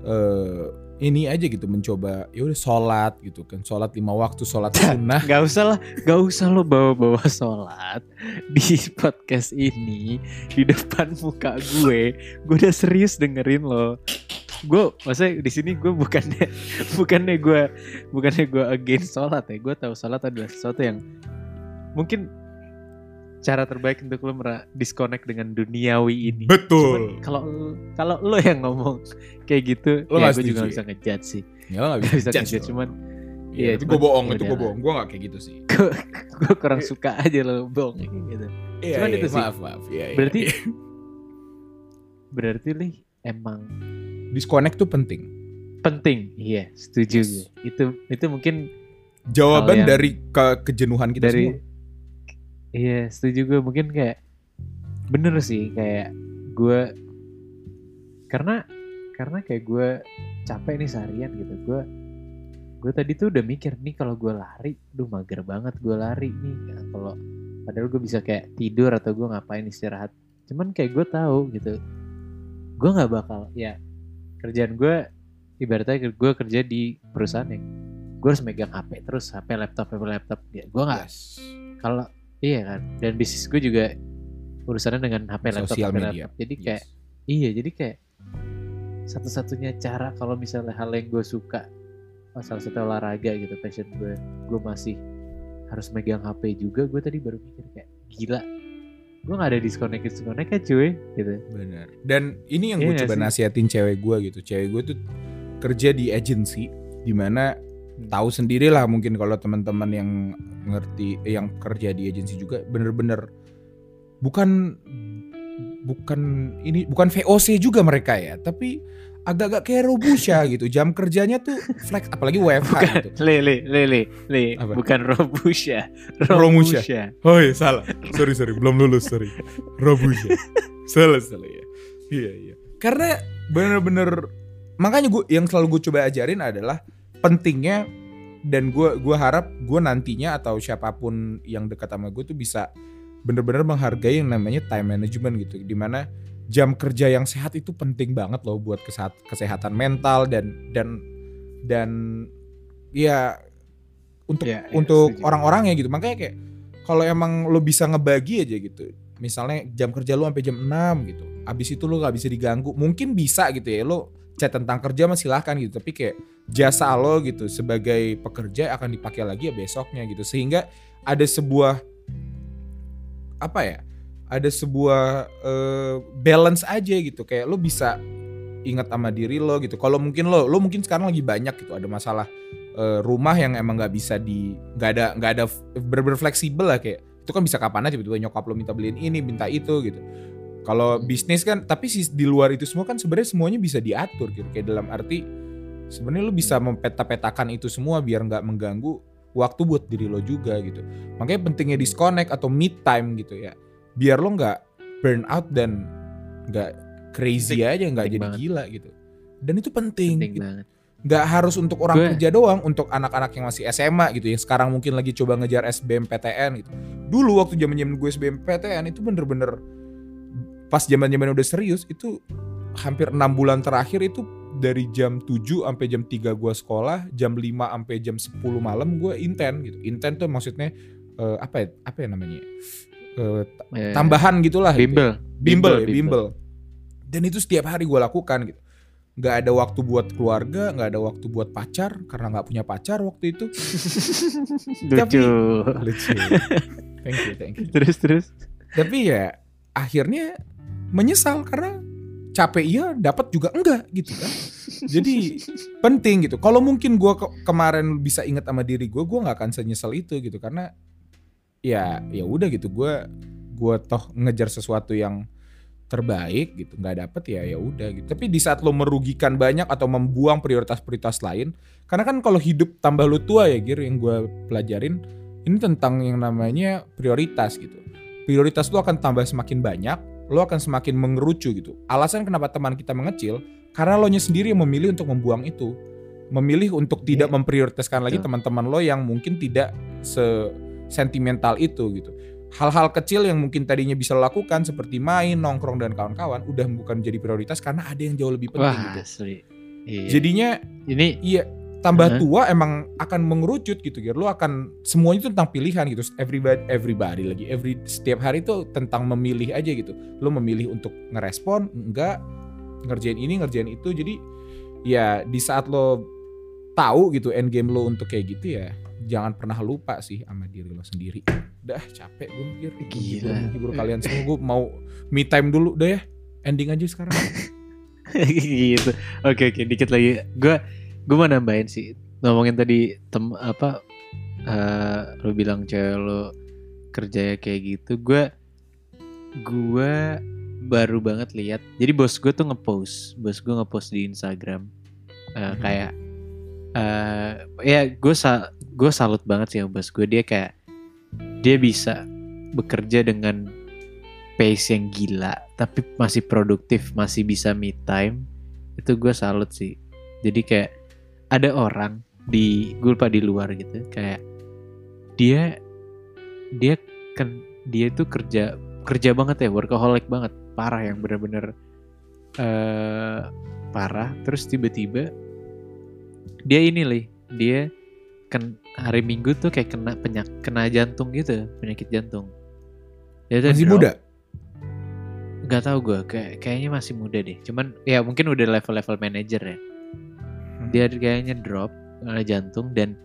eh ini aja gitu mencoba ya udah sholat gitu kan sholat lima waktu sholat sunnah Gak usah lah, gak usah lo bawa-bawa sholat di podcast ini di depan muka gue. Gue udah serius dengerin lo. Gue, maksudnya di sini gue bukannya bukannya gue bukannya gue against sholat ya. Gue tahu sholat adalah sesuatu yang mungkin cara terbaik untuk lo mera- disconnect dengan duniawi ini. betul Kalau kalau lo yang ngomong kayak gitu, Lo ya gue juga gak ya? bisa ngejudge sih. ya lo Gak bisa bisa judge ngejudge, cuman Iya, Iya, itu gue bohong ya itu gue bohong gue gak kayak gitu sih gue kurang suka aja lo bohong gitu. Iya, Cuman iya, itu sih. maaf maaf iya, iya, Berarti iya. berarti lih emang disconnect tuh penting. Penting. Iya, setuju Yes. Itu itu mungkin jawaban dari ke kejenuhan kita dari semua. Iya setuju gue mungkin kayak bener sih kayak gue karena karena kayak gue capek nih seharian gitu. Gue gue tadi tuh udah mikir nih kalau gue lari duh mager banget gue lari nih. Ya, kalau padahal gue bisa kayak tidur atau gue ngapain istirahat. Cuman kayak gue tahu gitu gue nggak bakal ya kerjaan gue ibaratnya gue kerja di perusahaan yang gue harus megang HP terus HP laptop HP laptop ya gue nggak Yes. kalau iya kan dan bisnis gue juga urusannya dengan HP laptop Sosial HP media. laptop jadi Yes. kayak iya jadi kayak satu-satunya cara kalau misalnya hal yang gue suka oh, salah satu olahraga gitu passion gue gue masih harus megang HP juga gue tadi baru mikir kayak gila gue gak ada disconnect disconnect kan cuy gitu Benar. Dan ini yang Iya gue nggak coba sih? nasihatin cewek gue gitu. Cewek gue tuh kerja di agency di mana Hmm. tahu sendiri lah mungkin kalau teman-teman yang ngerti eh, yang kerja di agency juga bener-bener bukan bukan ini bukan VOC juga mereka ya tapi agak-agak kayak robusha gitu jam kerjanya tuh flex apalagi WFH gitu le le le le le Apa? bukan robusha Romusha. robusha Oh iya salah. Sorry sorry belum lulus sorry. Robusha. salah salah ya. Iya iya. Karena bener-bener makanya gue yang selalu gue coba ajarin adalah pentingnya dan gue gua harap gue nantinya atau siapa pun yang dekat sama gue tuh bisa bener-bener menghargai yang namanya time management gitu. Di mana jam kerja yang sehat itu penting banget loh buat kesehat- kesehatan mental dan dan dan ya untuk Ya, ya, untuk setuju. orang-orangnya gitu. Makanya kayak kalau emang lo bisa ngebagi aja gitu. Misalnya jam kerja lo sampai jam 6 gitu. Abis itu lo gak bisa diganggu. Mungkin bisa gitu ya. Lo chat tentang kerja mah silahkan gitu. Tapi kayak jasa lo gitu sebagai pekerja akan dipakai lagi ya besoknya gitu. Sehingga ada sebuah apa ya? Ada sebuah eh, balance aja gitu. Kayak lo bisa ingat sama diri lo gitu. Kalau mungkin lo, lo mungkin sekarang lagi banyak gitu. Ada masalah eh, rumah yang emang nggak bisa di nggak ada nggak ada bener-bener fleksibel lah. Kayak itu kan bisa kapan aja. Tiba-tiba nyokap lo minta beliin ini minta itu gitu. Kalau bisnis kan tapi sih di luar itu semua kan sebenarnya semuanya bisa diatur gitu. Kayak dalam arti sebenarnya lo bisa mempeta-petakan itu semua biar nggak mengganggu waktu buat diri lo juga gitu. Makanya pentingnya disconnect atau mid time gitu ya biar lo nggak burn out dan nggak crazy aja nggak jadi banget. gila gitu. Dan itu penting, penting gitu. banget. Nggak harus untuk orang Gue- kerja doang untuk anak-anak yang masih SMA gitu yang sekarang mungkin lagi coba ngejar SBMPTN gitu. Dulu waktu zaman zaman gue SBMPTN itu bener-bener pas zaman zaman udah serius itu hampir enam bulan terakhir itu dari jam 7 sampai jam 3 gue sekolah jam 5 sampai jam 10 malam gue inten gitu. Inten tuh maksudnya eh, apa ya apa ya namanya Eh, t- Eh, tambahan gitulah gitu. bimbel bimbel, ya, bimbel. bimbel. Dan itu setiap hari gue lakukan gitu. Nggak ada waktu buat keluarga, nggak ada waktu buat pacar karena nggak punya pacar waktu itu. lucu Lucu. thank you, thank you. terus terus Tapi ya akhirnya menyesal karena capek iya, dapat juga enggak gitu kan. Jadi penting gitu. Kalau mungkin gue kemarin bisa ingat sama diri gue, gue nggak akan senyesal itu gitu karena ya ya udah gitu. Gue gue toh ngejar sesuatu yang terbaik gitu nggak dapet ya ya udah gitu. Tapi di saat lo merugikan banyak atau membuang prioritas-prioritas lain karena kan kalau hidup tambah lo tua ya Gir yang gue pelajarin ini tentang yang namanya prioritas gitu. Prioritas lo akan tambah semakin banyak lo akan semakin mengerucu gitu. Alasan kenapa teman kita mengecil karena lo nya sendiri yang memilih untuk membuang itu. Memilih untuk tidak Iya. memprioritaskan lagi teman-teman lo yang mungkin tidak se sentimental itu gitu. Hal-hal kecil yang mungkin tadinya bisa lakukan seperti main nongkrong dan kawan-kawan udah bukan jadi prioritas karena ada yang jauh lebih penting wah gitu. asli. Iya. jadinya ini iya tambah Heeh. tua emang akan mengerucut gitu gitu lo akan semuanya itu tentang pilihan gitu. Everybody everybody lagi every setiap hari itu tentang memilih aja gitu. Lo memilih untuk ngerespon enggak ngerjain ini ngerjain itu. Jadi ya di saat lo tahu gitu end game lo untuk kayak gitu ya jangan pernah lupa sih sama diri lo sendiri. Udah capek gue mikir. Gila. menghibur kalian semua. Gue mau me time dulu udah ya. Ending aja sekarang. Gitu. Oke oke. Dikit lagi. Gue gue mau nambahin sih. Ngomongin tadi tem apa eh lu bilang cewek lu kerja kayak gitu. Gue gue baru banget lihat. Jadi bos gue tuh ngepost. Bos gue ngepost di Instagram. Eh, Mhm. kayak eh ya gue sa gue salut banget sih bos gue dia kayak dia bisa bekerja dengan pace yang gila tapi masih produktif masih bisa me time. Itu gue salut sih. Jadi kayak ada orang di gue lupa di luar gitu kayak dia dia kan dia itu kerja kerja banget ya workaholic banget. Parah yang bener-bener eh parah. Terus tiba-tiba dia ini lih dia ken, hari Minggu tuh kayak kena penyak kena jantung gitu, penyakit jantung. Dia tuh Masih drop. muda. Gak tau gue, kayak kayaknya masih muda deh. Cuman ya mungkin udah level-level manager ya. Hmm. Dia kayaknya drop karena jantung dan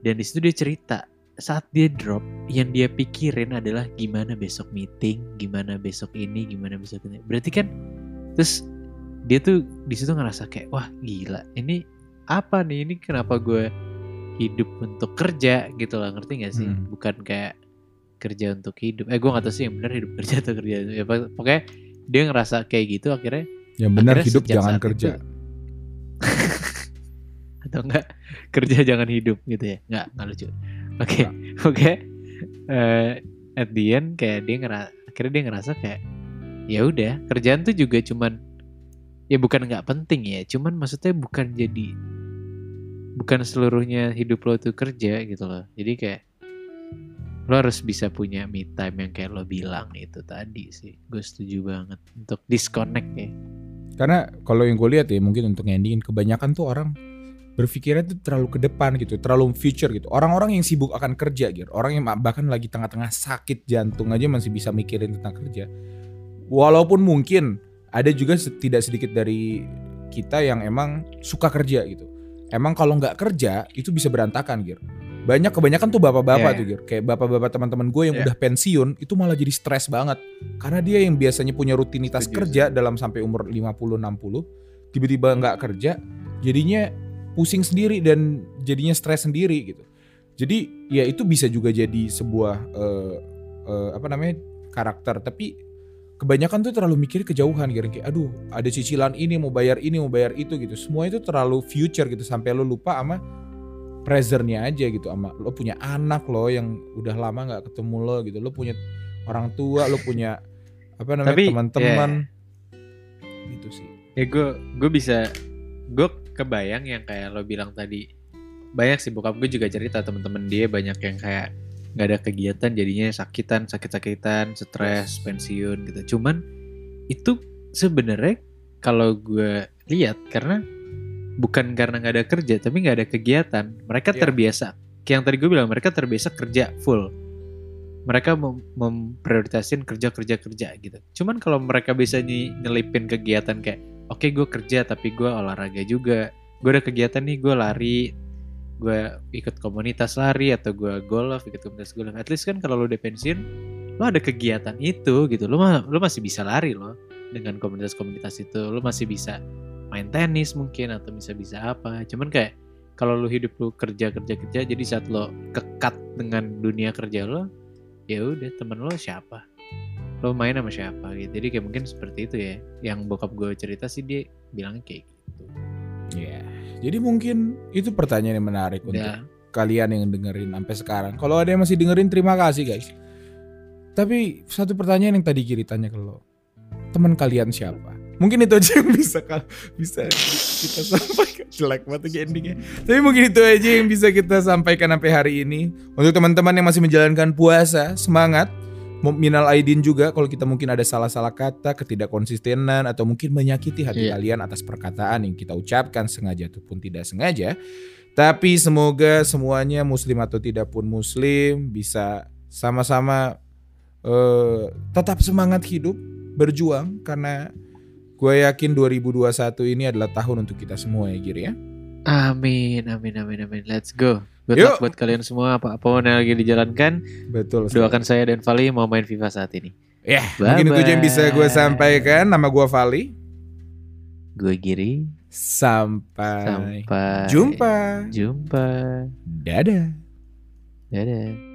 dan di situ dia cerita saat dia drop yang dia pikirin adalah gimana besok meeting, gimana besok ini, gimana besok ini. Berarti kan terus dia tuh di situ ngerasa kayak wah gila ini apa nih? Ini kenapa gue hidup untuk kerja gitu lah ngerti gak sih? Hmm. bukan kayak kerja untuk hidup. Eh gue gak tahu sih yang benar hidup kerja atau kerja ya pok- pokoknya dia ngerasa kayak gitu akhirnya Yang benar Akhirnya hidup jangan kerja. itu- atau enggak kerja jangan hidup gitu ya? Nggak nggak lucu. Oke oke. Eh, at the end kayak dia ngerasa akhirnya dia ngerasa kayak ya udah kerjaan tuh juga cuman ya bukan nggak penting ya cuman maksudnya bukan jadi bukan seluruhnya hidup lo tuh kerja gitu loh jadi kayak lo harus bisa punya me time yang kayak lo bilang itu tadi sih gue setuju banget untuk disconnect ya Karena kalau yang gue lihat ya mungkin untuk endingin kebanyakan tuh orang berpikirnya tuh terlalu ke depan gitu, terlalu future gitu. Orang-orang yang sibuk akan kerja gitu, orang yang bahkan lagi tengah-tengah sakit jantung aja masih bisa mikirin tentang kerja. Walaupun mungkin ada juga tidak sedikit dari kita yang emang suka kerja gitu. Emang kalau nggak kerja itu bisa berantakan gitu. Banyak kebanyakan tuh bapak-bapak Iya. tuh gitu. Kayak bapak-bapak teman-teman gue yang Iya. udah pensiun itu malah jadi stres banget. Karena dia yang biasanya punya rutinitas Setuju, kerja dalam sampai umur 50 60 tiba-tiba nggak kerja jadinya pusing sendiri dan jadinya stres sendiri gitu. Jadi ya itu bisa juga jadi sebuah eh, eh, apa namanya karakter tapi kebanyakan tuh terlalu mikir kejauhan gitu kayak aduh ada cicilan ini mau bayar ini mau bayar itu gitu. Semua itu terlalu future gitu sampai lo lupa sama presentnya aja gitu sama lo punya anak lo yang udah lama nggak ketemu lo gitu. Lo punya orang tua, lo punya apa namanya teman-teman gitu sih. ya gue gue bisa gue kebayang yang kayak lo bilang tadi banyak sih bokap gue juga cerita temen-temen dia banyak yang kayak nggak ada kegiatan jadinya sakitan sakit-sakitan stres pensiun gitu. Cuman itu sebenarnya kalau gue lihat karena bukan karena nggak ada kerja tapi nggak ada kegiatan mereka Iya. terbiasa. Kayak yang tadi gue bilang mereka terbiasa kerja full. Mereka mem- memprioritasin kerja kerja kerja gitu. Cuman kalau mereka bisa ny- nyelipin kegiatan kayak oke gue kerja tapi gue olahraga juga. Gue ada kegiatan nih gue lari gue ikut komunitas lari atau gue golf ikut komunitas golf. At least kan kalau lo udah pensiun lo ada kegiatan itu gitu. Lo lo masih bisa lari lo dengan komunitas-komunitas itu. Lo masih bisa main tenis mungkin atau bisa bisa apa. Cuman kayak kalau lo hidup lo kerja kerja kerja jadi saat lo kekat dengan dunia kerja lo ya udah temen lo siapa? Lo main sama siapa gitu. Jadi kayak mungkin seperti itu ya. Yang bokap gue cerita sih dia bilangnya kayak gitu. Iya. Jadi mungkin itu pertanyaan yang menarik untuk udah kalian yang dengerin sampai sekarang. Kalau ada yang masih dengerin terima kasih guys. Tapi satu pertanyaan yang tadi kiri tanya ke lo. Teman kalian siapa? Mungkin itu aja yang bisa bisa kita sampaikan jelek banget endingnya. Tapi mungkin itu aja yang bisa kita sampaikan sampai hari ini. Untuk teman-teman yang masih menjalankan puasa, semangat. Minal aidin juga kalau kita mungkin ada salah-salah kata, ketidakkonsistenan atau mungkin menyakiti hati Iya. kalian atas perkataan yang kita ucapkan sengaja ataupun tidak sengaja. Tapi semoga semuanya muslim atau tidak pun muslim bisa sama-sama eh, tetap semangat hidup, berjuang karena gue yakin 2021 ini adalah tahun untuk kita semua ya Gir ya. amin amin amin amin let's go good Yuk. luck buat kalian semua apa apa yang lagi dijalankan Betul. sekali. doakan saya dan Vali mau main FIFA saat ini Ya, mungkin itu aja yang bisa gue sampaikan. Nama gue Vali. gue Giri Sampai, sampai jumpa. jumpa Dadah. dadah